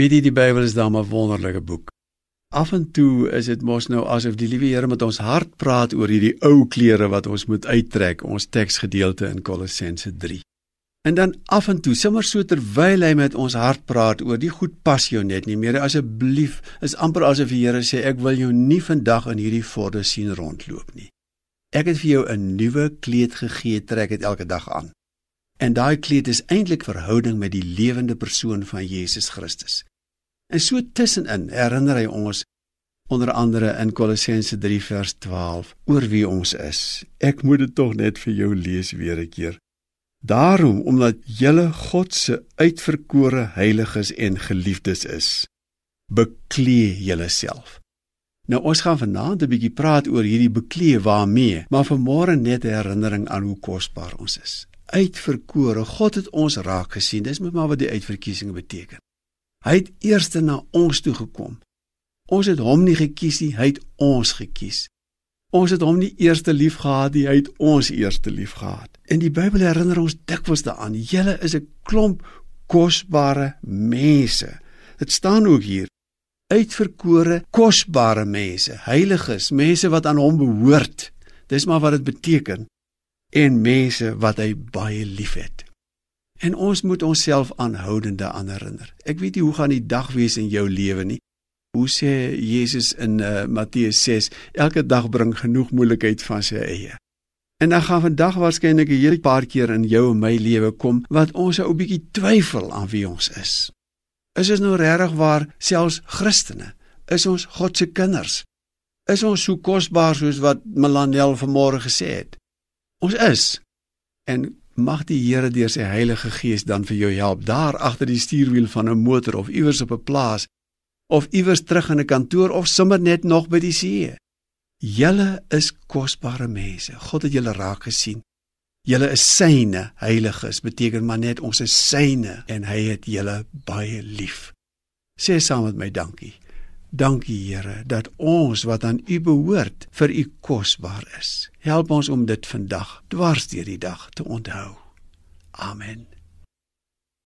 Weet jy die Bybel is dan 'n wonderlike boek. Af en toe is dit mos nou asof die liewe Here met ons hart praat oor hierdie ou klere wat ons moet uittrek, ons teksgedeelte in Kolossense 3. En dan af en toe, sommer so terwyl hy met ons hart praat oor die goed pas jou net nie meer. Asseblief, is amper asof die Here sê ek wil jou nie vandag in hierdie vorde sien rondloop nie. Ek het vir jou 'n nuwe kleed gegee, trek dit elke dag aan. En daai kleed is eintlik verhouding met die lewende persoon van Jesus Christus. En so tussenin herinner hy ons onder andere in Kolossense 3 vers 12 oor wie ons is. Ek moet dit tog net vir jou lees weer 'n keer. Daarom omdat julle God se uitverkore heiliges en geliefdes is, beklee julleself. Nou ons gaan vanaand 'n bietjie praat oor hierdie beklee waarmee, maar vanmôre net 'n herinnering aan hoe kosbaar ons is. Uitverkore, God het ons raak gesien. Dis met maar wat die uitverkiesing beteken. Hy het eers na ons toe gekom. Ons het hom nie gekies nie, hy het ons gekies. Ons het hom nie eers lief gehad nie, hy het ons eers lief gehad. En die Bybel herinner ons dikwels daaraan. Julle is 'n klomp kosbare mense. Dit staan ook hier. Uitverkore, kosbare mense, heiliges, mense wat aan hom behoort. Dis maar wat dit beteken. En mense wat hy baie liefhet. En ons moet onsself aanhoudende aan herinner. Ek weet nie hoe gaan die dag wees in jou lewe nie. Hoe sê Jesus in uh, Matteus 6, elke dag bring genoeg moeilikheid van sy eie. En dan gaan vandag waarskynlik 'n hele paar keer in jou en my lewe kom wat ons 'n bietjie twyfel aan wie ons is. Is ons nou regtig waar selfs Christene? Is ons God se kinders? Is ons so kosbaar soos wat Melanel vanmôre gesê het? Ons is. En mag die Here deur sy Heilige Gees dan vir jou help daar agter die stuurwiel van 'n motor of iewers op 'n plaas of iewers terug in 'n kantoor of sommer net nog by die see. Julle is kosbare mense. God het julle raak gesien. Julle is syne, heiliges, beteken maar net ons is syne en hy het julle baie lief. Sê saam met my dankie. Dankie Here dat ons wat aan U behoort vir U kosbaar is. Help ons om dit vandag dwars deur die dag te onthou. Amen.